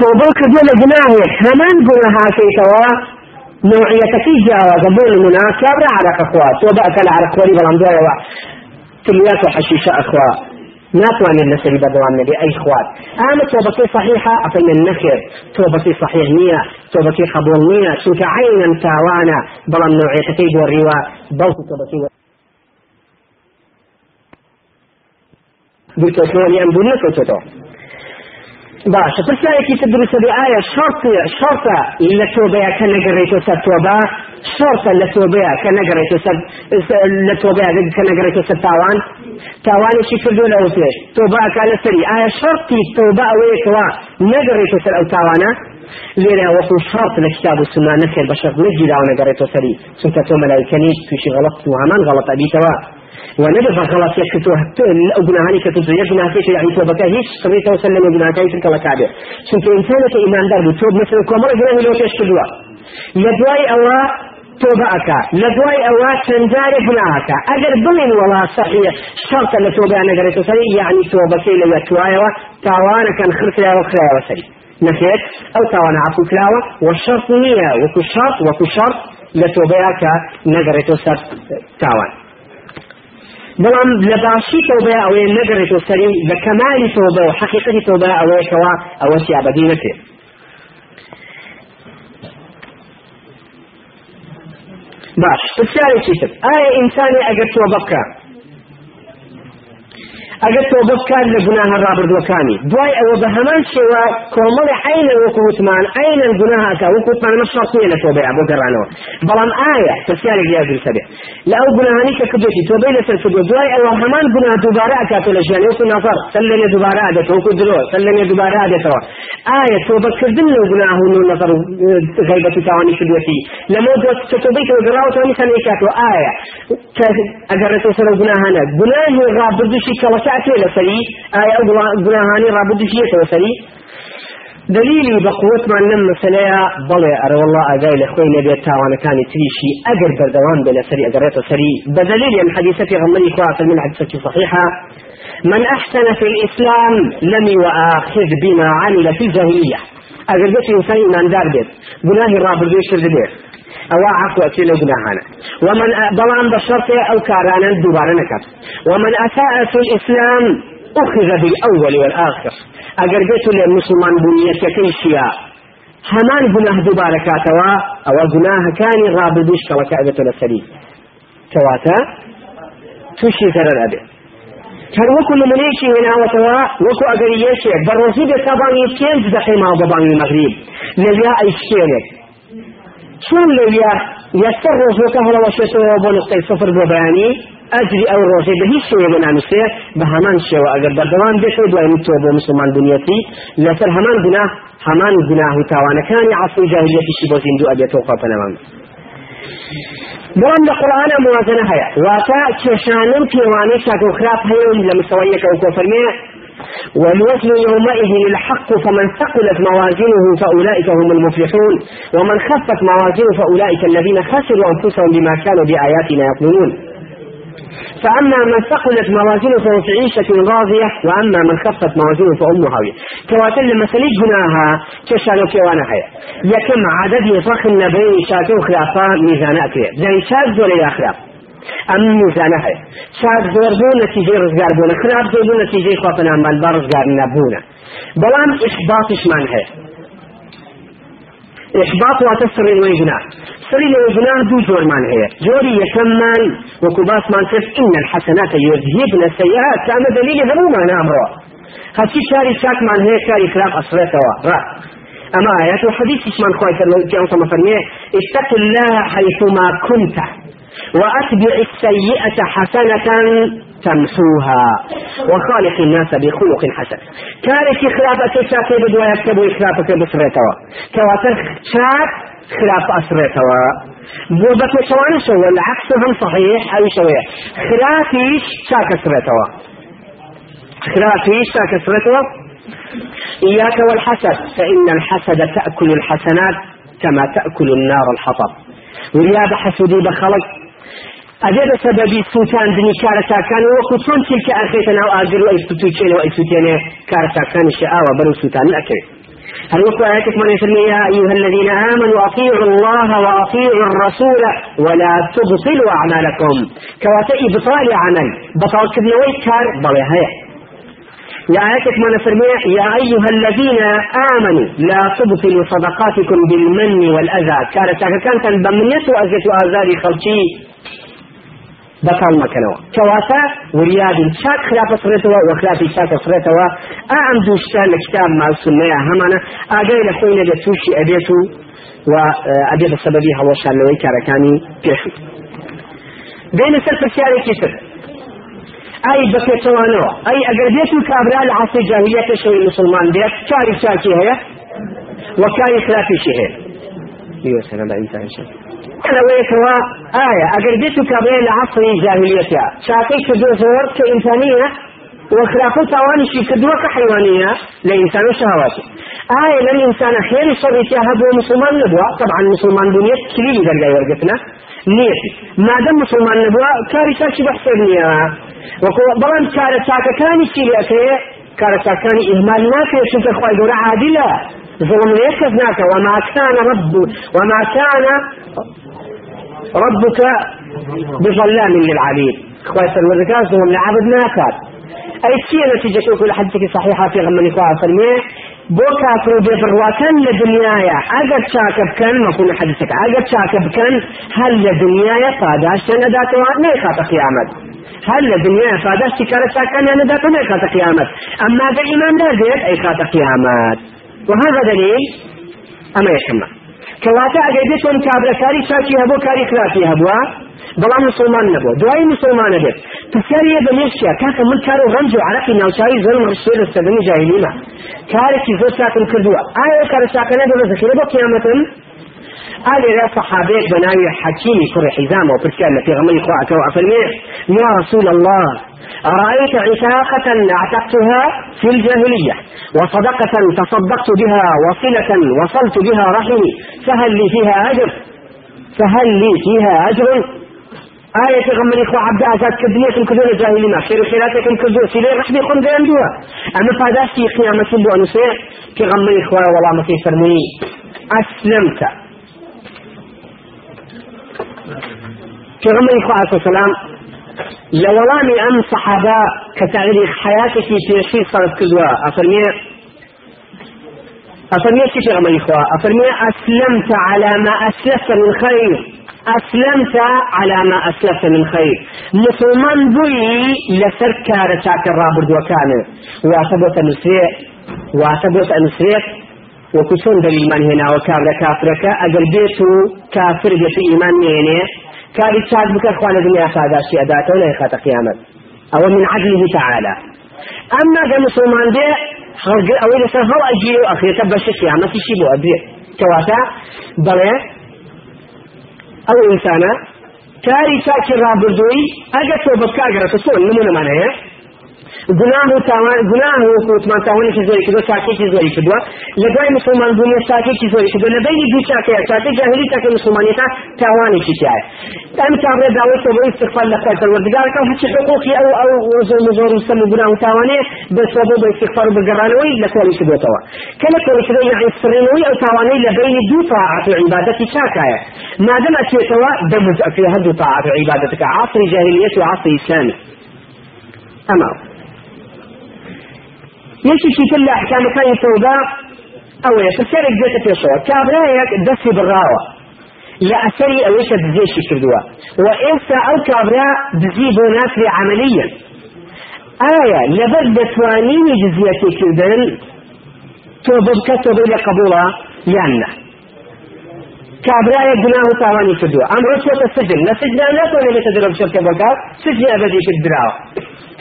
توبه كردو لجناه همان قلها كيتوا نوعية جاوة قبول منا كابرا على أخوات توبه أكل على أخواني بلان دوايا تليات وحشيشة أخوات ناتواني النسري بدوام نبي أي خوات أما توبتي صحيحة أفن النخر توبتي صحيح نية توبتي قبول نية شنك عينا تاوانا بلان نوعية كيب والروا بوت توبتي بالكوتوني أم بني كوتو باشە پرسیارێکی تر دروستە ئایا شڕ شڕتە لە تۆبەیە کە نەگەڕێتەوە سەر تۆبە شڕتە لە تۆبەیە کە نەگەڕێتەوە سەر لە تۆبەیە کە نەگەڕێتەوە سەر تاوان. تاوانێکی کردو لەو پێش تۆبە ئەکا لەسەری ئایا شڕتی تۆبە ئەوەیەکەوە نەگەڕێتەوە سەر ئەو تاوانە لێرە وەکو شرط لە کتاب و سنە نەکرد بە شەرط نەگیراوە نەگەڕێتەوە سەری چونکە تۆ مەلایکەنیت تووشی غەڵەت غەڵەت ئەبیتەوە ونبي غلط يكتو أو جناهاني كتو يا جناه كيش يعني تو بكا هيش سميت وسلم جناه كيش كلا كعبة شنك إنسانك إيمان دار بتوب مثل كمرة جناه لو تشتدوا لدواي أوا توبعك لدواي أوا تنزار جناهك أجر بلين ولا صحيح شرط لتوبة أنا قريت سري يعني توبة كي لو يتواي تاوانا كان خرفلا وخلا وسري نكيت أو تاوانا عفو كلاوة والشرط نية وكو شرط وكو شرط لتوبعك نقريت سر تاوان. بەڵام لە باشی تۆبە ئەوەیە نەگەڕێتەوە سەری بە کەمالی تۆبە و حقیقەتی تۆبە ئەوەیەکەوە ئەوە سیابەدی باش پرسیارێکی تر ئایا ئینسانی ئەگەر تۆ بکە ئەگەر تۆ بکات لە گوناها ڕابردوەکانی دوای ئەوە بە هەمان شێوە کۆمەڵی عینە وەکو وتمان عینەن گوناهاکە وەکو مەشڕاتیە لە تۆبەیە بۆ گەڕانەوە بەڵام ئایا پرسیارێک یا درسە بێ لە ئەو گوناهانی کە کردوێتی تۆبەی لەسەر کردو دوای ئەوە هەمان گوناه دووبارە ئەکاتۆ لە ژیان وەکو نەفەر سەلێنێ دووبارە ئادێت وەکو درۆ سەلێنێ دووبارە ئادێتەوە ئایا تۆبەکردن لەو گوناه و نەفەر غیبەتی تاوانی کردوێتی لەمە کە تۆبەی کە گەڕاوەتەوە میسان ئایا ئەگەڕێتەوە سەر گوناهانە گوناهی ڕابردوشی کەڵەکە شاتێ لەسەری ئایا گوناهانی ڕابدوشیەتەوە سەری دلیلی بە قوتمان لەم مەسلەیە بەڵێ ئەرە والله ئاگای لە خۆی نەبێت تاوانەکانی تریشی ئەگەر بەردەوام بێ لەسەری ئەگەڕێتە سەری بەدلیل یم حديثة في غمري كواسل من حديثة صحيحة. من أحسن في الإسلام لم يؤاخذ بما عمل في الجاهلية. أجر بيت إنسان إيمان دار بيت. قناه الرابر بيشر بيت. عفو أكيد جناهانا ومن بلان بشرط أو كارانا دوبارا نكت. ومن أساء في الإسلام أخذ بالأول والآخر. أجر بيت للمسلمان بنية كيشيا همان جناه دوبارا كاتوا أو جناه كان رابدوش كما كعبة السري كواتا توشي ضرر أبي. هل وكو نمونيشي هنا وتوا وكو أقريشي بروزي بساباني كينز دحيما وباباني المغرب لذا أي شيء چون لەویا یەستە ڕۆژەکە هەڵەوەشێتەوە بۆ نقطەی سفر بۆ بەیانی ئەجری ئەو ڕۆژێ بە هیچ شێوە بنامسێ بە هەمان شێوە ئەگەر بەردەوام بێت دوای تۆ بۆ مسلمان دنیەتی لەسەر هەمان گونا هەمان گوناه و تاوانەکانی عصری جاهلیەتیشی بۆ زیندوو ئەبێتەوە خۆپەنەوەم بەڵام لە قورآانە موازنە هەیە واتە کێشانم پێوانەی چاک و خراپ هەیە لە مستەوەیەکە و کۆفەرمێ والوزن يومئذ الحق فمن ثقلت موازينه فأولئك هم المفلحون ومن خفت موازينه فأولئك الذين خسروا أنفسهم بما كانوا بآياتنا يظلمون فأما من ثقلت موازينه فهو في عيشة راضية وأما من خفت موازينه فأمه هاوية. كواتل مسألة جناها كشانو كيوانا هيا يكم عدد يفخن بين شاتو خلافا ميزان أكريم زي شاذ ولا خلاف ئەم میزانە هەیە. چاک زۆر بوو نەتیجەی ڕزگار بوون خراپ زۆر بوو نەتیجەی خۆپەنامان بە ڕزگار نەبوونە بەڵام ئیحباطشمان هەیە. إحباط واتسر الوجناح سري الوجناح دو جور من هي جوري يكمل وكباس من كف إن الحسنات يذهبن السيئات. كان دليل ذمو ما نامره هاتي شاري شاك من هي شاري خلاف أصرته را أما آيات وحديث من خواهي كان فرميه اتق الله حيثما كنت. وأتبع السيئة حسنة تمحوها. وخالق الناس بخلق حسن. كانت خلافة شاكي بدوا يكتبوا خلافة بسرتوا كواتر شاك خلاف أسرتوا شوان شو العكس هم صحيح أو شوية خلافيش شاك أسرتوا خلافيش شاك أسرتوا إياك والحسد فإن الحسد تأكل الحسنات كما تأكل النار الحطب. ويا بحسدي بخلق ئەبێ بە سەبەبی سووتاندنی کارەتاکان وەکو چۆن چیلکە ئەخێتە ناو ئاگر و ئەیسوتوچێنەوە ئەیسوتێنێ کارەتاکانیشە ئاوە بەرەو سووتان نەکەوێت هل وقع آياتك من يسمي يا أيها الذين آمنوا أطيعوا الله وأطيعوا الرسول ولا تبطلوا أعمالكم. كواتا إبطال عمل. بطل كبنوي كار بلي هيا يا آياتك من فرمي يا أيها الذين آمنوا لا تبطلوا صدقاتكم بالمن والأذى. كانت كانت بمنية وأذية وآزار خلقي بەتاڵ مەکەنەوە کەواتە وریادین چاک خراپە سڕێتەوە و خراپی چاکە سڕێتەوە ئەم دوو شتان لە کتاب ماسونەیە هەمانە ئاگەی لە خۆی نەبێت تووشی ئەبێت و و ئەبێت بە سەبەبی هەڵۆشانەوەی کارەکانی پێشوت بینە سەر پرسیارێکی تر ئای بەپێچەوانەوە ئەی ئەگەر بێت و کابرا لە عاسی جاهلیەتە شەوی مسلمان بێت کاری چاکی هەیە وەکاری خراپیشی هەیە لەوەیەکەوە ئایا ئەگەر بێت و کابرای لە عصری جاهلیەتە چاکەی کردو زۆر کە ئینسانیە وخلافه تاوانشي كدوة كحيوانية لإنسان شهواته آية لن إنسان خير شر هبو مسلمان نبوة. طبعا مسلمان بنيت كليل درجة ورقتنا. نيتي. ما دام مسلمان نبوة كاري تاكي بحسب تاكا كاني كيلي أكي كاري تاكاني إهمال ناكي شنك أخوة دورة عادلة. ظلم يكذ ناكا وما كان رب وما كان ربك بظلام للعبيد. خوات الوزكاز هم لعبد ناكات أي شيء نتيجة كل حدثك صحيحة في غمني خواه فرمي بۆ کافر و بێبڕواکەن لە دنیاە ئەگەر چاکە بکەن مەکوون حەدیسەکە ئەگەر چاکە بکەن هەر لە دنیاە پاداشتە نەداتەوە نێخاتە قیامەت هل لدنيا فادشتي كانت ساكنة أنا دا كنا خات قيامات أما دا إيمان دا زيت أي خات قيامات وهذا دليل أما يشمع كواتا أجدتهم كابرساري شاكي هبو كاري خلافي هبوا بەڵام مسلمان نەبوو دوای مسلمانە بێت پرسیارە بەمێشیا کاکە من کار و ڕنج و عراقی ناوچوی زۆر ڕشێر سەدەنی جاهلیمە. کارێکی زۆر چاکم کردووە. ئایا کارە چاکەنە دەبە زەخیرە بۆ قیامەتن؟ ئالێرا صحابەیەک بە ناوی حەکیمی کوڕی حیزامەوە پرسیار لە پێغەمبەری خوا ئەکەوە ئەفەرمێ یا رسول الله أرأيت عتاقة أعتقتها في الجاهلية وصدقة تصدقت بها وصلة وصلت بها رحمي. فهل لي فيها أجر؟ فهل لي فيها أجر؟ آية غمني إخوة عبد أزاد كدنية كدون جاهلين خير خيراتكم كدون سيلي رحبي قم بيندوها أما فاداشتي قيامة بو أنسي كغمني إخوة والله ما في فرمي. أسلمت. كغمني إخوة عليه السلام لولامي أم صحابة كتعريخ حياتك في شيء صارت كدوا أفرمي كيف غمني إخوة أفرمي أسلمت على ما أسلفت من خير أسلمت على ما أسلفت من خير مسلمان بوي لسر كارة شاكر رابرد وكان واتبوت نسريع وكسون دليل من هنا وكابر كافرك. أجل بيتو كافر بيتو إيمان نيني. كاري تشاك بك أخوان الدنيا فادا شيء أداته ولا يخاط قيامة. أو من عدله تعالى. أما ذا مسلمان دي أو إذا سهل أجيو أخي تبشي قيامة شيبو أبي. كواتا بلي ئەو ئینسانە کاری چاکی ڕابردووی ئەگە تۆ بەکارگەرە سۆن نمونەمانەیە گناه و تاوان گناه و کوتمان تاوانێکی زۆری کردو چاکێکی زۆری کردووە لە دوای مسلمان بوونی چاکێکی زۆری کردو لە بینی دوو چاکەیە چاکە جاهلی چاکە مسلمانیەتا تاوانێکی تایە ئەم کابرا داوای تۆ بۆ استغفار لە خۆی پەروەردگارەکە هەچی حقوقی ئەو ئەو زۆر زۆر و سەم و گناه و تاوانێ بەسەوە بۆ بە استغفار و بگەڕانەوەی لە کۆڵی کردوتەوە کە لە کۆڵی کردو یعنی سڕینەوەی ئەو تاوانەی لە بینی دوو طاعات و عیبادەتی چاکایە مادەم ئەچێتەوە دەمز ئەفێ هەردوو طاعات و عیبادەتەکە عصری جاهلیەت و عصری ئیسلامی ئەمە یەکێکی تر لە ئەحکامەکانی تەوبا ئەوەیە پرسیارێک دێتە پێشەوە کابرایەک دەستی بڕاوە لە ئەسەری ئەوەیشە دزێشی کردووە و ئێستا ئەو کابرا دزی بۆ نافری عمليا. ئایا لەبەر دەتوانینی جزیەتێکردن تۆ ببکە تۆ بێ لە قبوڵە یان جناه تاواني كدوا أمر چۆتە سجن. لە سجنا ناتوانێت لێتە دەرە بچۆتە بەکات سجن ئەبەدی کرد دراوە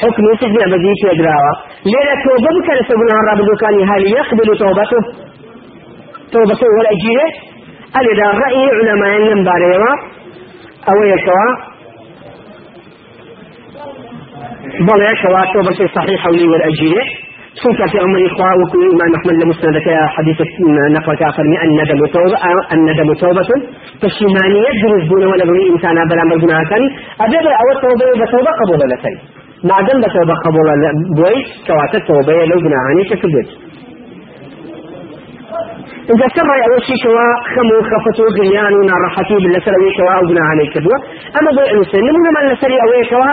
حكم سجن أبدي في دراوة ليلة توبة بكرة سبنا رب كان هل يقبل توبته توبته ولا أجيره قال إذا رأي علماء النباريوة أو يكوا بل يكوا توبة صحيحة چونکە في عمر إخوة وكل إمام أحمد لمسندك حديث نقل كافر الندم توبة الندم توبة فالشمانية دروز بون ولا بني إنسانا بلا مرجنا كان. أبدا أو توبة بتوبة قبول لسي ما دام بتوبة قبول بوي كواتت توبة لو جناهاني كفدت إذا سر أول شيء كوا خمو خفتو غليان ونراحتي باللسر كوا أو جناهاني كدوا أما بوي أنسان نمنا من لسري أوي كوا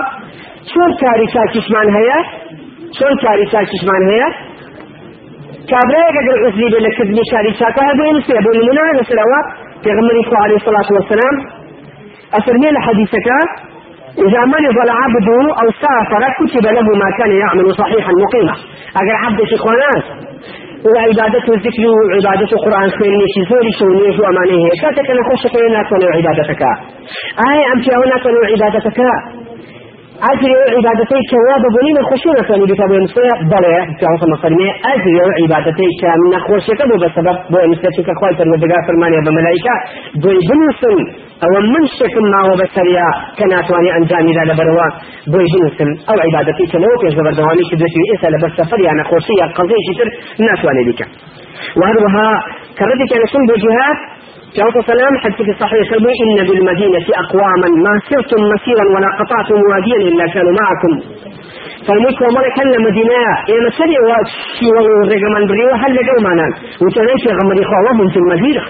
شون كاري كاكشمان هيا؟ شون كاري كاكشمان هيا كابرايك اگر عزلي بلا كذب شاري شاكا هذا يمسي أبو المنا نسلوا في غمري عليه الصلاة والسلام أفرمي لحديثك إذا مرض العبد أو سافر كتب له ما كان يعمل صحيحا مقيما. أجر عبد إخوانات وعبادته الذكر وعبادته القرآن خير نيشي زوري شو نيش وأمانيه كاتك أنا خوش كينا كونوا عبادتك آي أمتي أونا كونوا عبادتك أجري عبادتي كواب بنين خشونة ثاني بتابع مسيا بلا تعرف مصرمي أجري عبادتي كمن خوشك بو بسبب بو مسيا كخوي تنودقا فرمانيا بملائكة. بو بنسن أو من شك ما هو بسريا كانت واني أنجامي ذا لبروا. بو بنسن أو عبادتي كلو كيش بردواني كدوتي إسا لبس سفريا أنا خوشية قضية شتر ناس واني بك وهذا كردك أنا سن بجهات جاءت سلام حتى في صحيح. إن بالمدينة أقواما ما سرتم مسيرا ولا قطعتم واديا إلا كانوا معكم. فالملك وملك هل مدينة؟ يا مسري وشي والرقمان بريو هل لقوا معنا وتنيش غمر وهم في المدينة.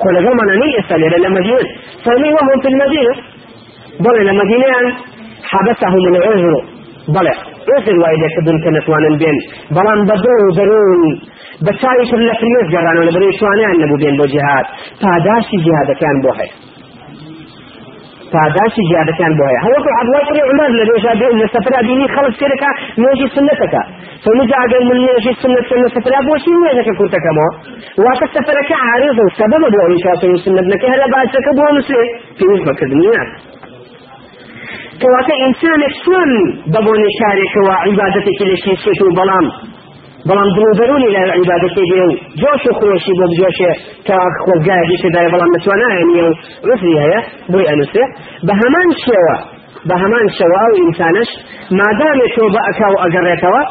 قول لقوا معنا نيسا للمدينة فالمي وهم في المدينة. بل المدينة حبسهم العذر. بل عذر وايدة كدن كانت وانا بين بلان بدو درون بەچاوی تر لە فرێز گەڕانەوە لە بەرەی شوانیان نەبوو بێن بۆ جهاد پاداشی جهادەکان بۆ هەیە. پاداشی جهادەکان بۆ هەیە. هەوەکو عبدوڵای کوڕی عومەر لە ڕۆژا لە سەفرا بینی خەڵک سێرەکە نوێژی سنەتەکە فمجا ئەگەر من نوێژی سنەت لە سەفرا بۆچی نوێژەکە کورتەکەمەوە واتە سەفرەکە عارض و سەبەبە بۆ ئەوی شاسەی سنەت نەکە هەرە باشەکە بۆ نووسێ پێویست بەکردنیان کەواتە ئینسانێک چۆن بەبوونی شارێکەوە عیبادەتێکی لە شیشێت و بەڵام؟ بەڵام دروبەرونی لە عیبادەتی بێ و جۆش و خۆشی بۆ بجۆشێ تا خۆزگایەکی تێدای بەڵام نتوانایە و ڕفری هەیە بۆی ئەنووسێ. بە هەمان شێوە بە هەمان شەوە و ئینسانش مادامێ تۆ بە ئەکا و ئەگەڕێتەوە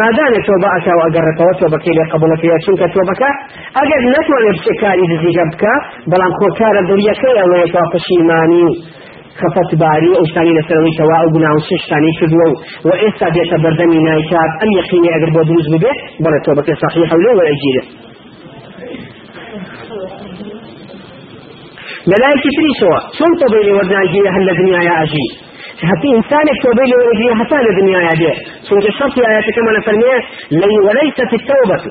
مادامێ تۆ بە ئەکا و ئەگەڕێتەوە تۆ بەکەی لێ قبولەکەیە چونکە تۆ بکە ئەگەر نتوانێت بچێکاری دزیگە بکە بەڵام خۆکارە دڵیەکەی ئەوەیە تا پشیمانی خفت باری أو شتانی لسروی توا أو گناه و شتانی شدو و ایسا بیتا بردمی نایکات ام یقینی اگر با دروز ببه بلا توبك صحیح ولو ولا اجیره. ملائكة تري سوا شون طبيعي ودنا جيه هل الدنيا يا أجي حتى إنسانك طبيعي ودنا حتى الدنيا يا جيه سنك الشرط آيات كما نفرميه لي وليست التوبة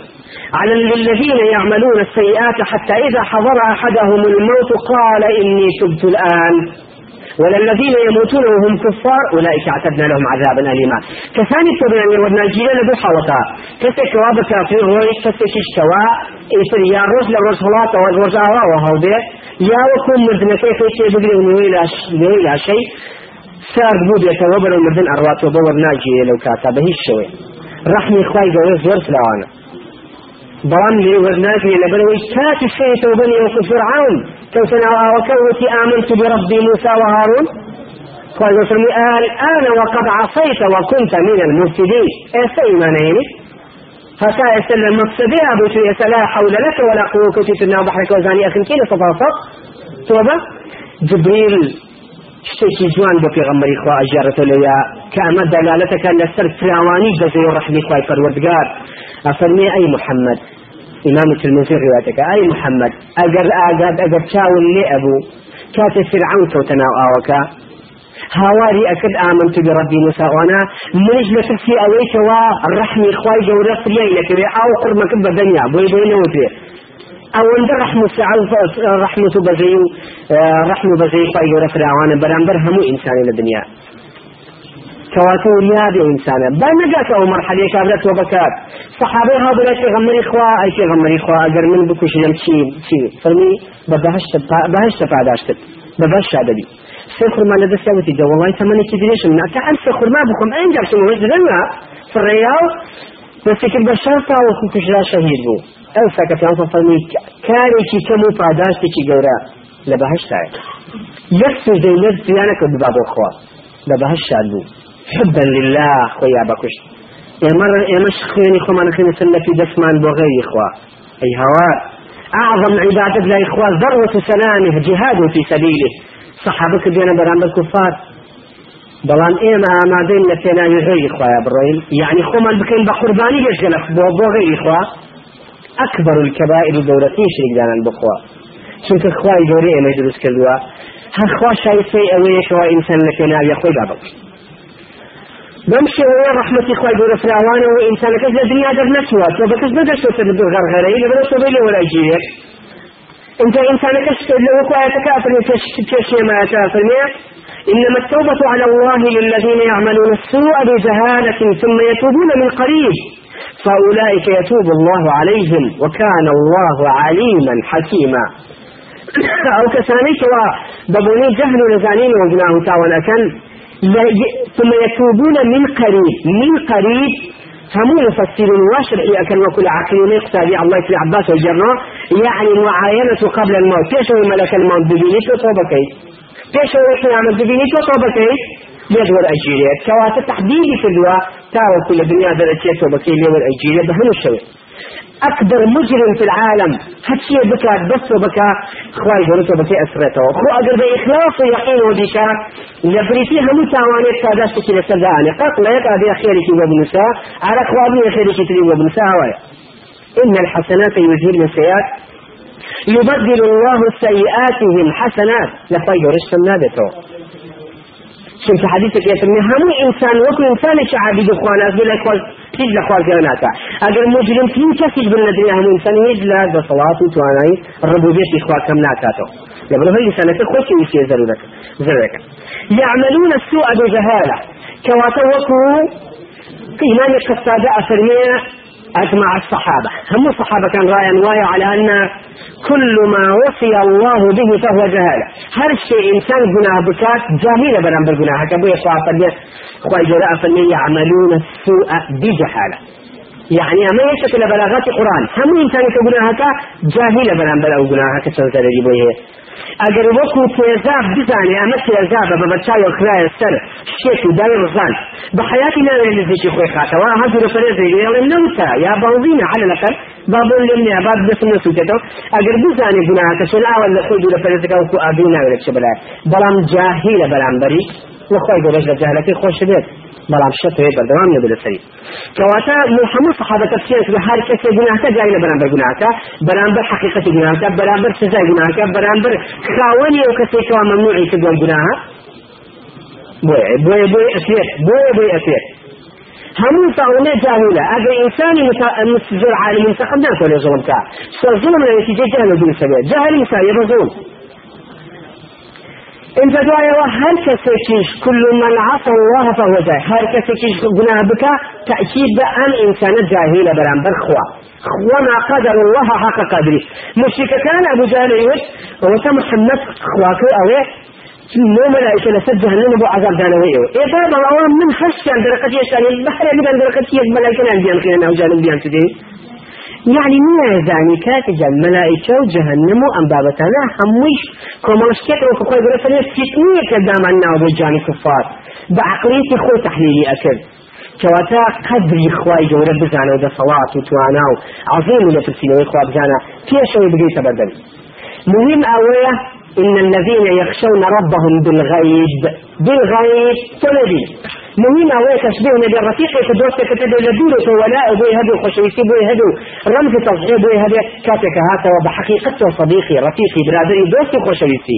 على الذين يعملون السيئات حتى إذا حضر أحدهم الموت قال إني تبت الآن. ولا الذين يموتون وهم كفار أولئك اعتدنا لهم عذابا أليما. كثاني تبين من ودنا جيلا لدو حوطا كسي كواب كافر رويش كسي شوا إيسر يا روز لروز هلاتا والروز آوا وهودي يا وكم مردنا كيف يشي بقري ونويلا شيء. سار بود يتوبر المردن أروات وبور ناجي لو كاتا بهيش شوي. رحمي خواي جوز ورس لوانا بەڵام لێ وەرناگرێ لەبەرەوەی کاتی شێتەوە بني وەکو فرعون. كوتنا وكوتي آمنت بربي موسى وهارون. قال فرمي الآن وقد عصيت وكنت من المفسدين. إيه ما نيني فكا يسلم مفسدين أبو شيء لا حول لك ولا قوة كنت تنا بحرك وزاني أخي كيف صفاصف توبة. جبريل شتێکی جوان بۆ پێغەمبەری خوا ئەژێڕێتە لەیە کە ئەمە دەلالەتەکە لەسەر فراوانی دەزەی و ڕەحمی خوای ئەفەرمێ ئەی محەممەد إمام الترمذي روايتك. أي محمد؟ أجر أجر أجر شاول لي أبو. كات فرعون كوتنا آوكا هاواري أكد آمنت بربي موسى وأنا. منج لتفسي أويك والرحمة إخوائي جورة فريين لك أو قرمك بدنيا. بوي بوي نوتي. أو عند رحمة سعو رحمة بزي رحمة بزي خواهي جورة فرعون برانبر همو إنسان الدنيا كواتو رياض إنسانا بنجاك أو مرحلة. كابلت وبكات صحابي هذا لا شيء غمري إخوة أي شيء غمري إخوة أجر من بكوش يم شيء شيء فرمي ببهشت بهشت بعداشت ببهشت عددي. سخر ما لدى سوتي جو والله ثمانية كدريش من أتعال سخر ما بكم أين جاب شنو وجدنا في الرياض نسيك بشرطة وكوكش لا شهيد بو. أو ساكت يانصر فرمي كاري كي كمو بعداشت كي جورا. لبهشت يكسر زي نفس يانك بباب أخوة. لبهشت عدو حبا لله خويا بكش ئێمە ئێمەش خوێنی خۆمانەکەین سنەتی دەستمان بۆ غەیری خوا أي هواء أعظم عبادة لا إخوة ذروة سلامه جهاد في سبيله. صحابك بينا برام الكفار بەڵام ئێمە ئامادەین لە پێناوی غەیری خۆیان بڕۆین یعنی خۆمان بکەین بە قوربانی گەشتگەلە بۆ بۆ غەیری خوا ئەکبەر الکەبائر گەورەترین شریکدانان بخوا چونکە خوای گەورەی ئێمە دروست کردووە هەر خوا شایستەی ئەوەیەکەوە ئینسان لە پێناوی خۆی بەم شێوەیە ڕحمەتی خوای گەورە فراوانەوە ئینسانەکەس لە دنیا دەرنەچوە تۆ بەکەس نەدەشتۆتە لە غەرغەرەی لەبەر بێ لە وەلایگیرێک انت انسانك لو كنت كافر تشي ما كافر إنما التوبة على الله للذين يعملون السوء بجهالة ثم يتوبون من قريب فأولئك يتوب الله عليهم وكان الله عليما حكيما. أو كساني سواء ببني جهل لزانين وجناه تاوان أكن ثم يتوبون من قريب من قريب. همو مفسر وشرعي أكن وكل عقل يقتضي الله في عباس والجرة يعني معاينة قبل الموت. تشوي ملك الموت؟ ببيني توبكي تشوي قيامة ببيني توبكي ليش ولا أجيرية كواتة تحديدي في الدواء. تاوى كل الدنيا درجة توبكي ليه ولا أجيرية بهنو الشوي. أكبر مجرم في العالم. هاتشي بكا بس وبكا خواي جورتو بكي أسرته خو أقر بإخلاص ويقين وبكا لبريتي همو تاوانيت كاداش تكي لسرداني قط لا يقع بي أخيرك وابنسا على خوابني أخيرك تري وابنسا هوايا إن الحسنات يذهبن السيئات. يبدل الله سيئاتهم حسنات. لفاي جورشت النادتو چونکە حدیثك يسمي هم إنسان وكل إنسان شعبي دخوانا أقول لك هیچ لە خوازیاناکە ئەگەر مجرمترین کەسیش بن لە دنیا هەموو ئینسان هیچ لە دەسەڵات و توانایی ڕبوبێتی خوا کەم ناکاتەوە لەبەر هەی ئینسانەکە خۆشی ویسێ زەرورەکە زەرەکە يعملون السوء بجهالة. كواتا وكو إمام القصادة أفرميه أجمع الصحابة. هم الصحابة كان رأيا وايا على أن كل ما وصي الله به فهو جهالة. هر شيء إنسان جناه بكات جاهلة بنام بالجناه كبير صحابة خوي جراء فلن يعملون السوء بجهالة. يعني ما يشكل بلاغات القرآن. هم إنسان كجناه جاهلة بنام بلاغ جناه كسنة رجبويه ئەگەر وەکو تێزاب بزانێ ئەمە تێزابە بە بەچای و کرایە سەر شێت و دای ڕزان بە حیاتی ناوێت نزیکی خۆی خاتەوە هەزور پەرێزی ئێڵێ نەوتە یا لەقەر با بۆ لێم نیە با دەست نەسووتێتەوە ئەگەر بزانێ گوناهەکە چۆن ئاوە لە خۆی دوورە پەرێزەکە وەکو ئابی ناوێت چ بەلای بەڵام جاهیلە بەرامبەری وخوای گەورەش لە جاهلەکەی خۆش بێت بەڵام شەتەوەی بەردەوام نەبێت لەسەری کەواتە هەموو صحابە تەفسیر کرد هەر کەسێک گوناهەکە جای لە بەرامبەر گوناهەکە بەرامبەر حقیقەتی گوناهەکە بەرامبەر سزای گوناهەکە بەرامبەر خاوەنی ئەو کەسێکەوە مەمنوعی کردووە گوناهە بۆیە بۆیە بۆی ئەسێت بۆیە بۆی ئەسێت همو فاونا جاهلة. هذا إنسان مستجر عالم ناكل ولا ظلم كا. فالظلم نتيجة جهل دون سبب جهل مثال يبظلم انت دعاء هل كسكيش كل من عصى الله فهو جاهل. هل كسكيش قناه بك تأكيد بأن إنسان جاهل بران برخوا وما قدر الله حق قدره. مشرك كان أبو جهل يوش. وتم محمد خواك أوه نو ملائكة لسد جهنم بو عذاب دانوي إيه بابا أولا من خشيان درقتي يشتاني البحر يبقى درقتي ملائكة نان بيان أو جانب بيان تدي يعني من زاني كاتجا ملائكة وجهنم وأم بابتنا هموش كومالشكت وكخوي بلا فليس فتنية كدام عنا وبجاني كفار. بعقليتي خوي تحليلي أكل. كواتا قدري خواي جورة بزانا ودا صلاة وتوانا عظيم ولا تفسير وإخوة بزانا فيها شوي بقيت بدل مهم أولا إن الذين يخشون ربهم بالغيب بالغيب تلدي مهم أولا تشبيه نبي الرفيق يتدوست كتب لدورة ولاء بوي هدو خشويسي بوي هدو رمز تصغير بوي هدو كاتك هاتا وبحقيقته صديقي رفيقي برادري دوست خشويسي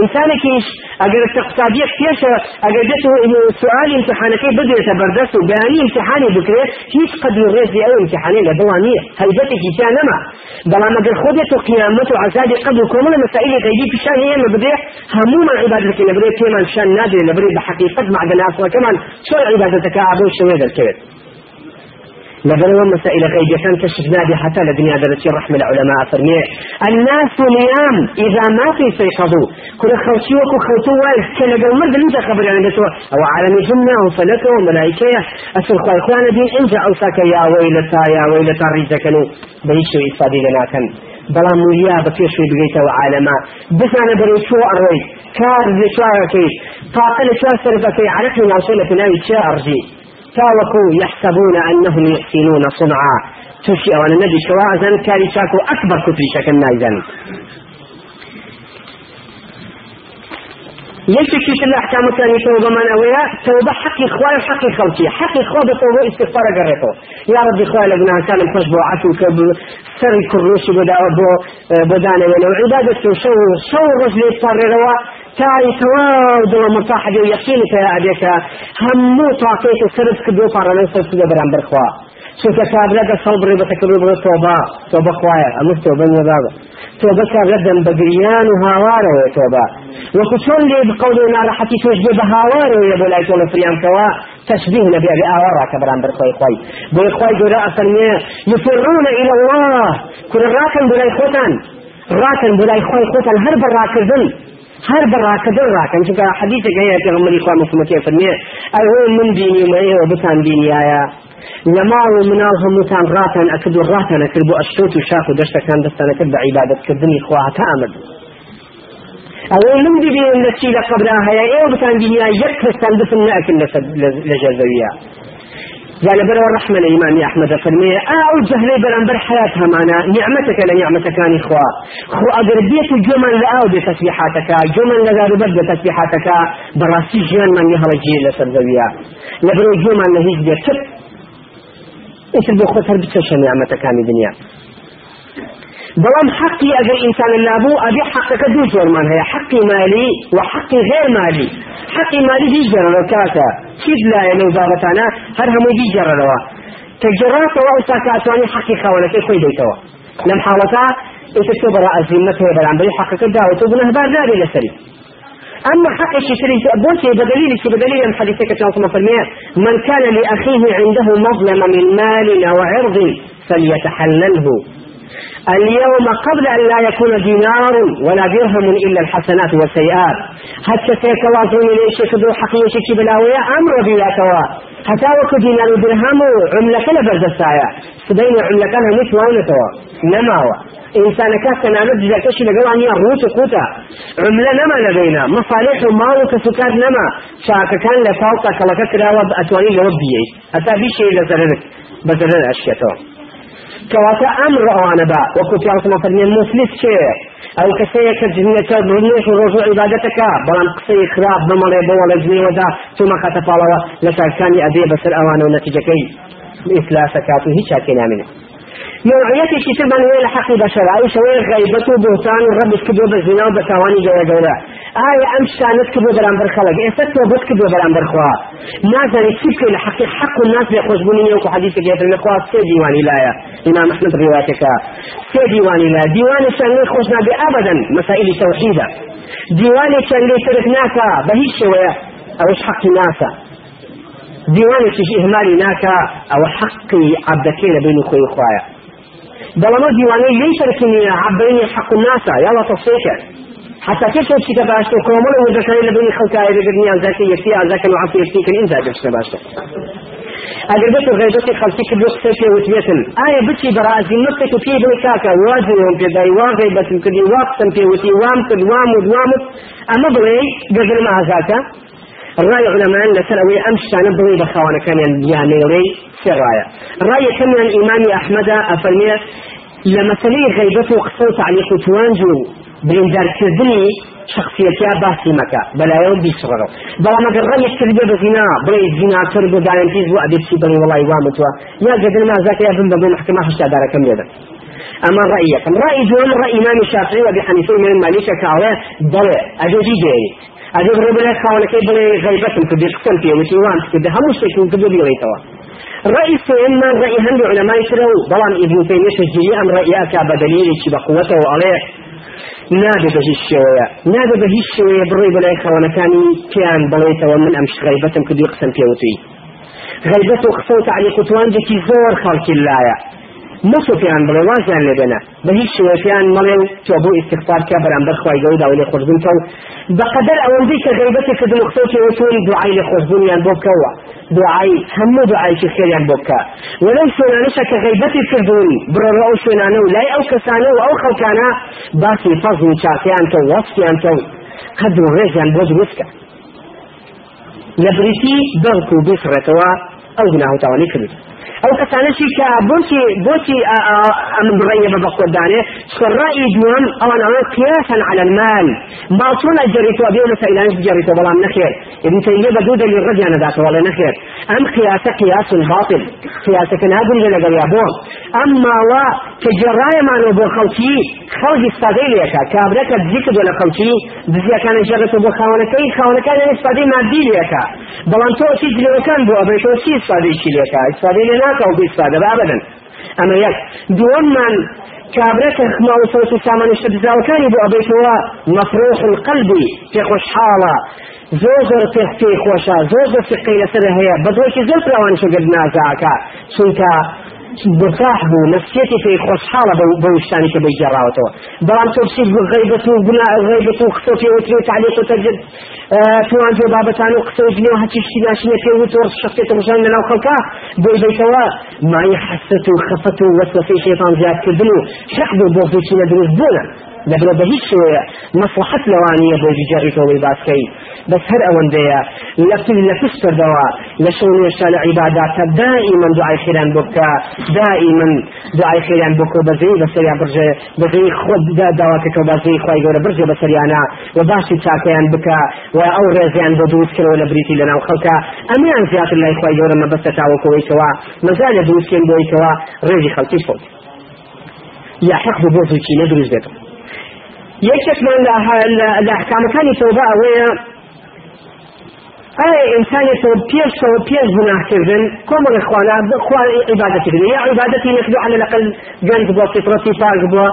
إنسانك إيش؟ أجر التقصادية كيش أجر جته سؤال امتحانك بدر تبردس وبياني امتحاني بكرة هيش قدر الرزي أو امتحاني لدوانية هيبتك كانما بلا ما قد خودت قيامته عزاد قبل كل مسائل غيبي في شان هي مبدأ هموما عبادتك لبري كمان شان نادر لبري بحقيقة معدن أصلا كمان شو عبادتك أبو شويد الكبير لبنوا مسائل غيب كان كشف نادي حتى لدنيا درجة رحمة العلماء فرمي. الناس نيام إذا ما في سيقظوا كل خوتيوك وخوتوا كان قال مرد انت خبر يعني بسوا أو عالم جنة وفلكة وملائكة. أسر خوي إخوانا دين انجا أوساك يا ويلتا يا ويلتا ريزكنو بيشو إفادي لنا كان بلا بە پێشوی بگەیتەوە عالەما بزانە بەرەی چۆ ئەڕۆی کار لە چوارەکەی تاقە لە چوار سەرەکەی عرەقی ناوچە لە پناوی چێ تاوكو يحسبون أنهم يحسنون صنعا. توشي أو أنا نبي شواء كاري شاكو أكبر كتري شكل نايزن يشكي في الأحكام الثانية توبة من أويا توبة حق إخوان حق خلقي حق إخوان بتوبة استغفار قريته يا رب إخوان لبنا كان الفش بو عفو كب سر كروش بدا بو بدانا ولو عبادة شو شو رجل يصار روا. تاي تواو دو مرتاح جو يقينك يا أبيك همو سرد كدو فارنا سرد كدو برام برخوا. شو كابلا صبر بتكبر توبة توبة خوايا. أمس توبة نبابة توبة كابلا بقريان وهاوارة توبة. وكشون لي بقول نار حتى توجه بهاوارة يا بولاي تولى فريان كوا تشبيه نبي أبي آوارة كبران برخواي خواي بولاي خواي جراء فرمية يفرون إلى الله. كل راكن بولاي خوتان راكن بولاي خواي خوتان هرب الراكزن هر براکدن راکن چونکە حدیثێک هەیە پێغەمبەری خوا مسلمەتی فەرمێ ئەوە من دینی مەیەوە بتان دینیایە لە ماڵ و مناڵ هەمووتان ڕاتان ئەکرد و ڕاتان ئەکرد بۆ ئەشتوت و شاف و دەشتەکان دەستانە کرد بە عیبادەتکردنی خوا تا ئەمد ئەوەی من ببینم لە چی لە قبرا هەیە ئێوە بتان دینیا یەک دفن نەکن لە جەزەویە يعني بر الرحمة الإمام أحمد فرمي أو جهلي بر حياة همانا نعمتك لنعمتك كان إخوة. خو أقر بيت جمل لأو بتسبيحاتك جمل لغاربت بتسبيحاتك براسي جيان من يهل جيل لسرزوية لبرو جمل لهيج بيت إيش اللي خسر بتشن نعمتك كان الدنيا بلام حقي أجر إنسان اللابو أبي حقك دو جور من هي. حقي مالي وحقي غير مالي. حقي مالي دي جرى كاتا. كيف لا يلو بابتانا هر همو دي جرى لوا تجرات وأوسا كاتواني حقي خاولك كوي ديتوا. لم حالتا إنت تبرا أزمته بلان بلي حقك داوتو بنه بار داري لسري. أما حق الشريك بوشي بدليل شي بدليل من حديثك كما فرميه من كان لأخيه عنده مظلمة من مال أو عرض فليتحلله. اليوم قبل أن لا يكون دينار ولا درهم إلا الحسنات والسيئات. حتى تيكواتون ليش كدو حقيقة شكي بلاوية؟ أمر بياتوا حتى وكو دينار درهم عملك لبرز السايا سبين عملك أنا مش مونتوا نماوا. إنسان كاس أنا مجد كشي لقواني الروت قوتا عملة نما لدينا. مصالح ومال كسكات نما. شاك كان لفوقك لككرا وأتواني لربيي. أتا بشي لزرنك بزرن أشياء کەواتە ئەم ڕەوانە بە. وەکو پیاسمە فەرمیێن مسلیس چێ؟ ئەو کەسەیە کە جنێتە دڵنیێش و ڕۆژ عیباەتەکە بەڵام قسەی خراپ بمەڵێ بەوە لە جنێوەدا تومە خەتەپاڵەوە لە شارکانی ئەدێ بەسەر ئەوانە و نەتیجەکەی. ئیسلاسەکات و هیچ چاکەی نامێنێت ونتيجة كي تبان وين حق بشر أي شوية غيبته بهتان الرب كدو بالزنا وبتواني جوا جوا آية أمش كانت كدو برام برخلق. إيه ستو بس كدو برام برخوا. نازل كيف لحق حق الناس يخرج بني يوكو حديثك يا في الإخوة سي ديواني لا يا. إمام أحمد روايتك. سي ديواني لا. ديواني شان يخرجنا بأبدا مسائل توحيدة. ديواني شان تركناك بهي شوية أو حق ناسا؟ ديواني شي إهمالي ناكا أو حقي عبدكين بين أخوي أخوايا بەڵەمە دیوانەی لی تەرکنی عبینی حق الناسا یاڵە تەفسیکە حتى كيف تمشي تباشت وكومل وذكر لبني خلقاء بقرني عن ذاك يكفي عن ذاك العصر يكفي كل إنزا جبش تباشت أجر بس غيبتي خلقي كل وقت في وتيتن آية بتشي برازي نفسك في بني كاكا واجههم في داي واغيبة كدي واقتا في وتي وامت وامد وامد أما بلي قدر مع ذاك الرأي علماء لسلوي أمش كان بغي بخوانا كان ياميري في الرأي. الرأي كان الإمام أحمد أفرمي لما سلي غيبته قصوت عليه توانجو بريندار كردني شخصيتها باسي مكا بلا يوم بيصغروا بلا ما قرر يكتربي بزنا بري الزنا تربو دارين فيز وأبي تشي بني والله وامتوا يا قدر ما ذاك يا بن بن محكمة حشتا دارا كم يدا أما رأيكم رأي جوان رأي إمام الشافعي وأبي حنيفة من الماليشة كاوة ضلع أجوجي جيري. ئەگە بڕێ بڵێ خاونەکەی بڵێ غیبەتم کردی قسەم پێ وتی وان کردی هەموو شتێکم کردو بیڵێتەوە رأي سيما رأي هند علماء شرو بلان ابن تيمية شجيري أم رأيك بدليل بقوته وعليه نادە بە هیچ شێوەیە نادە بە هیچ شێوەیە بڕێ بەلای خەوەنەکانی پیان بڵێتەوە من ئەم غیبەتم کردی قسم پێوتی غیبەت و قسە و تعلیق و توانجێکی زۆر خەڵکی لایە مصفیان بڵێ وازیان لێبێنە بە هیچ شوێفیان مەڵێ و تۆ بۆ ئیسیغفار کە بەرامبەر خوای گەورە و لێ خۆشببوونکە و بەقەدەر ئەوەندەی کە غیبەتی کردن پێوتون دوعای لێ خۆشببوونیان بۆ بکەوە. دوعای هەموو دوعایکی خێریان بۆ بکە. وەلەو شوێنانەشە کە غیبەتی کردون بڕۆ ئەو شوێنانە و لای ئەو کەسانە و ئەو خەڵکانە باسی فەز و چاکیان کە وەستیان و قەدر و ڕێژیان بۆ دروستکە لە بریتی بەڵک و بسڕێتەوە ئەو گوناه و تاوانی کرد ئەو کەسانەشی کە بۆچی بۆچی ئەم بڕێە بە بەخۆدانێ ڕأي دوم ئەوان ئەوە قياسا على المال. ما چۆن ئەجریتەوە بێ مسائلانش بجریتەوە بەڵام نەخێر ابن تيمية بدو دليل رجع نداته ولا نخير أم قياس قياس باطل. قياس كنابل لقل يابو أما و كجراية ما نبو خلقي خلق استادي ليكا كابرك الذكر ولا خلقي بزيا كان جرت بو خاونكي خاونكي استادي مادي ليكا بلان تو تيجي لو كان بو أبي تو سي استادي ليكا استادي لنا أو بيستادة أبدا. أما يك دون من كابرك ما وصلت سامان الشبزاو كان يبو أبيتوا مفروح القلب في خوشحالة. زۆر زۆر پێ پێی خۆشە زۆر زۆر فقی لەسەر هەیە بەدۆشی زۆر پیاوانشە گرت نازاکە برتاح بوو نفسيتي في خوشحالة بوشتاني كبي جراوته بلان تبسيط غيبة وبناء غيبة وخصوصي وتري تعليق وتجد توان جو بابتان وقصو جني وهاتي شتي ناشنة في وتور شخصية مجان لنا وخلقا بوي بيتوا ما يحسسوا وخفتوا وسوسي شيطان زياد كذنو حقدوا بوفيتي ندروس بونا لەبرە بە هیچ شوەیە. مەسلحەت لەوانەیە بۆ جەڕیتەوەی باسکەی. بەس هەر ئەوەندەیە لەفل لە پشت کردەوە لە شەو نوێشتا لە عیباداتە دائیمەن دوعای خێران بۆ بکە. دائیمەن دوعای خێران بکە بەزەی بەسەریا برژێ بەزەی خۆت داواکەکە بەزەی خی گەورە برژێ بەسەریانە و باشی چاکەیان بکە و ئەو ڕێزیان بۆ دروستکەوە لە بریتی لەناو خەڵکە. ئەمیان زیاتر لای خی گەورە مەبەستە تاوەکەوەیتەوە مەزانە دروستکەن بۆیتەوە ڕێژی خەڵکی خۆت یا حەق بۆ زوکی نەدروست بێتەوە یەکێک لە ئەحکامەکانی تۆبە ئەوەیە ئایا ئینسانێتەوە پێشەوە پێش گوناهکردن کۆمەڵی خوانا بخوا عیبادەتیکردن یا عیبادەتی نەکردو على الأقل گەنج بووە فطرەتی پاک بووە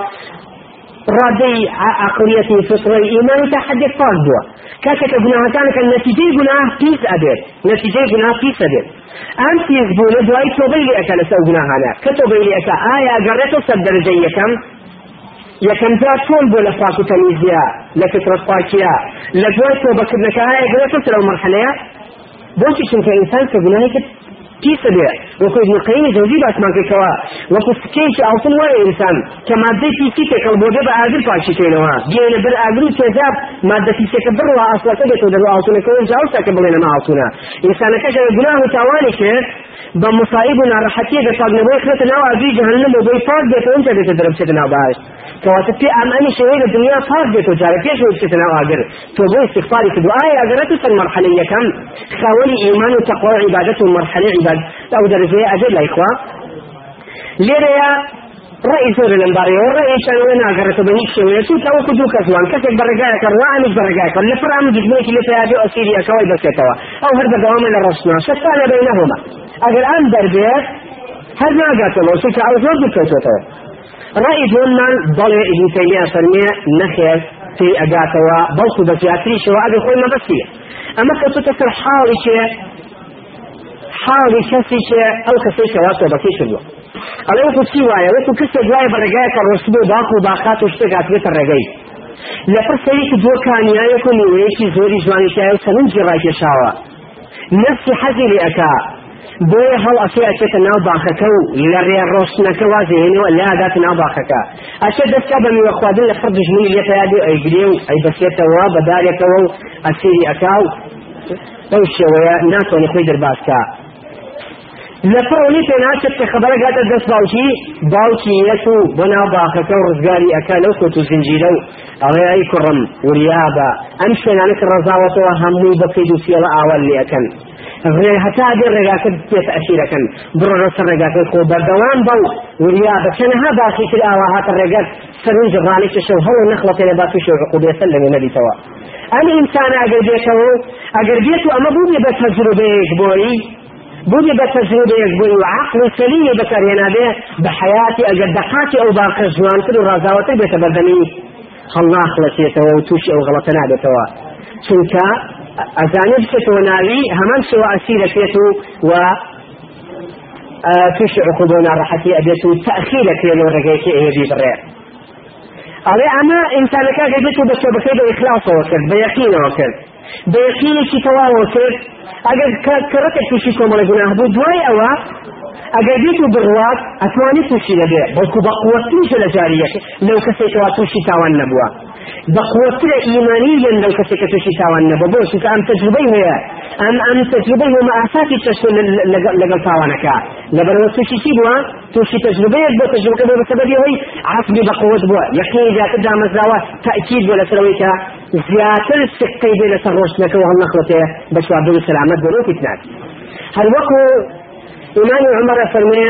ڕادەی عقلیەتی فطرەی ئیمانی تا حدێک پاک بووە کاتێکە گوناهەکانەکە نەتیجەی گوناه پیس ئەبێت نەتیجەی گوناه پیس ئەبێت ئەم پیس بوونە دوای تۆبەی لێ ئەەکە لەسەر گوناهانە کە تۆبەی لێ ئەەکە ئایا گەڕێتەوە سەر دەرەجەی یەکەم یەکەم جار چۆن بۆ لە پاک و تەمیزیە لە فطرت پاکیە لە دوای تۆبەکردنەکە ئایا گرێتە سەر ئەو مەرحەلەیە بۆچی چونکە ئینسان کە گوناهی کرد پیسە بێ وەکو ابن قیم جوزی باسمان کردەوە وەکو سکەیکی ئاوتن وایە ئینسان کە مادەی پیسی تێکەڵ بۆ بە ئاگر پاکیکەینەوە بێنە بەر ئاگر و تێزاب مادە پیسەکە بڕوە ئاسڵەکە بێتەوە دەرو ئاوتونەکە و جاوساکە بڵێنە ما ئاوتونە ئینسانەکەش گوناه و تاوانی کرد بە مصائب و ناڕەحەتیە دەپاکنەوەی خرێتە ناو ئاگری جەهەنەم و بۆی پاک بێتەوە ئەنجا بێتە دەرەبچێتە ناو باش کەواتە پێ ئەمانی شەوەی لە دنیا پاک بێتەوە جارە پێشەوە بچێتە ئاگر تۆ بۆ استغفاری کردو ئایا ئەگەرەت و سەر مەرحەلە یەکەم خاوەنی ئیمان و تەقوا و عیبادەت و مەرحەلە عیباد ئەو دەرەجەیە ئەجر لای خوا لێرەیە زۆر لەم بارەیەوە ڕێیشانەوە ناگەڕێتەوە بە هیچ شێوەیە چون تاوەکو دوو کەسوان کەسێک بەڕێگایەکە ڕوانش بەڕێگایەکە لە فرام دژمێکی لە پیادی ئەسیریەکەوەی بەسێتەوە ئەو هەر بەدەوامە لە ڕۆشتنا شەستانە بینەهما ئەگەر ئەم دەربێت هەر ناگاتەوە ئەو زۆر بکەوتێتەوە ڕێی دوۆنمان بەڵێ ئیبن تەیمیە فەرمیە نەخێر في ئەگاتەوە بەڵکو بە زیاتریشەوە ئەگەر خۆی مەبەستیە ئەمە کەوتۆتە سەر حاڵی شێ حاڵی کەسی شێ ئەو کەسەی کەوا تۆبەکەی کردووە ئەڵێ وەکو چی وایە وەکو کەسێک وایە بە ڕێگایەکە ڕۆستبوو باق و باخات و شتێک هاتبێتە ڕێگەی لەپڕ سەریکی دووە کانیایەک و نیوەیەکی زۆری جوانیشایە و سەرنجی ڕاکێشاوە نفسی حەزی لێ ئەکا بۆیە هەڵ ئەسێ ئەچێتە ناو باخەکە و لە ڕێ ڕۆشتنەکە وازێنەوە لا دات ناو باخەکە. ئەچێت دەستکە بە میوە خواردن لە فرد ژنی لێتە یادی ئەیگرێ و ئەی بەسێتەوە بەدارێکەوە و ئەسیری ئەکا و ئەو شێوەیە ناتوانێت خۆی دەرباسکە. لەپڕۆنی پێ ناچێت کە خبرە گاتە دەست باوکی باوکی یەک و بۆ ناو باخەکە و ڕزگاری ئەکا لەو کۆت و زنجیرە و ئەڵێ ئەی کوڕم وریابە. ئەم شوێنانە کە ڕزاوەتەوە هەمووی بەکەید و سێڵە ئاوەل لێەکەن هەتا دێ ڕێگاکە پێت ئەشیرەکەن بڕۆ ڕەسەر ڕێگاکە خۆ بەردەوام بەو وریا بە چەنەها باخی کرد ئاوا هاتە ڕێگەت سەرنج ڕانێکی شەو هەڵ نەخڵەتێ لە باسی شەو عقوبێسە لە نەبیتەوە ئەم ئینسان ئەگەر بێتەوە ئەگەر بێت و ئەمە بوو بە تەجروبەیەک بۆی بودي بتجربة يقبل وعقل سليم بكرهنا به. بحياتي أجد دقاتي أو باقي جوان كل رازاوتي بيتبردني الله خلصيته وتوشي أو غلطنا بتوا چونك أزاني بكتو ناوي همان سوى أسيرة كيتو و توشي عقوبونا راحتي أبيتو تأخيرك لو رقيتي إيه بي برير ئەڵێ ئەمە ئینسانەکە گەبێت و بەسۆ بەکەی بە ئیخلاصەوە کرد بە یەقینەوە کرد بە یەقینێکی تەواوە کرد ئەگەر کەڕەتێک تووشی کۆمەڵە گوناه ئەگەر بێت و بڕوات ئەتوانی تووشی لەبێ بەڵکو بە قوتیشە لە جاریەکە لەو کەسێکەوە تووشی تاوان نەبووە. بە قوترە ئیمانی لێن لەو کەسێکە تووشی تاوان نەبوو بۆ چونکە ئەم تەجربەی هەیە. ئەم ئەم تەجربەی هەیە مەئاساتی چەشتو لەگەڵ تاوانەکە. لەبەرەوە تووشی چی بووە؟ تووشی تەجربەیەک بۆ تەجربەکە بۆ بەسەبەبی ئەوەی عەسبی بە قوت بووە. یەقینی زیاتر دامەزراوە تەکید بۆ لەسەرەوەی کە زیاتر سقەی بێ لەسەر ڕۆشتنەکە و هەڵ نەخڵەتێ بەچوا بن سەلامەت بۆ ڕۆکیت ناتی هەر وەکو إمام عمر فرمي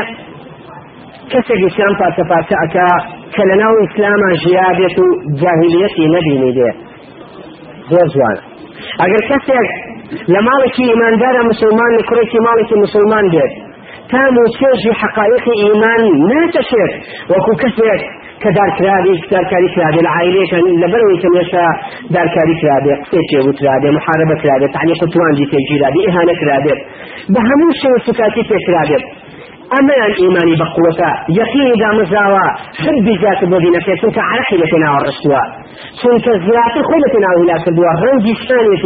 كسر إسلام فاسا فاسا أكا كلنا إسلام جيادة جاهلية نبيني دي زور جوانا أجر كسر لمالك إيمان دار مسلمان لكريك مالك مسلمان دي تامو سيجي حقائق إيمان ناتشير. وكو كرادي كدار كاري كرادي العائلة كان لبروي كان يشا دار كاري كرادي قصيتي وترادي محاربة كرادي تعليق توان دي تيجي رادي إهانة كرادي بهمو شيء سكاتي تكرادي أما الإيمان بقوة يقين إذا مزاوى حب ذات الذين كنت على حيلتنا والرسوى كنت ذات خلتنا ولا كدوا رنجي الثانية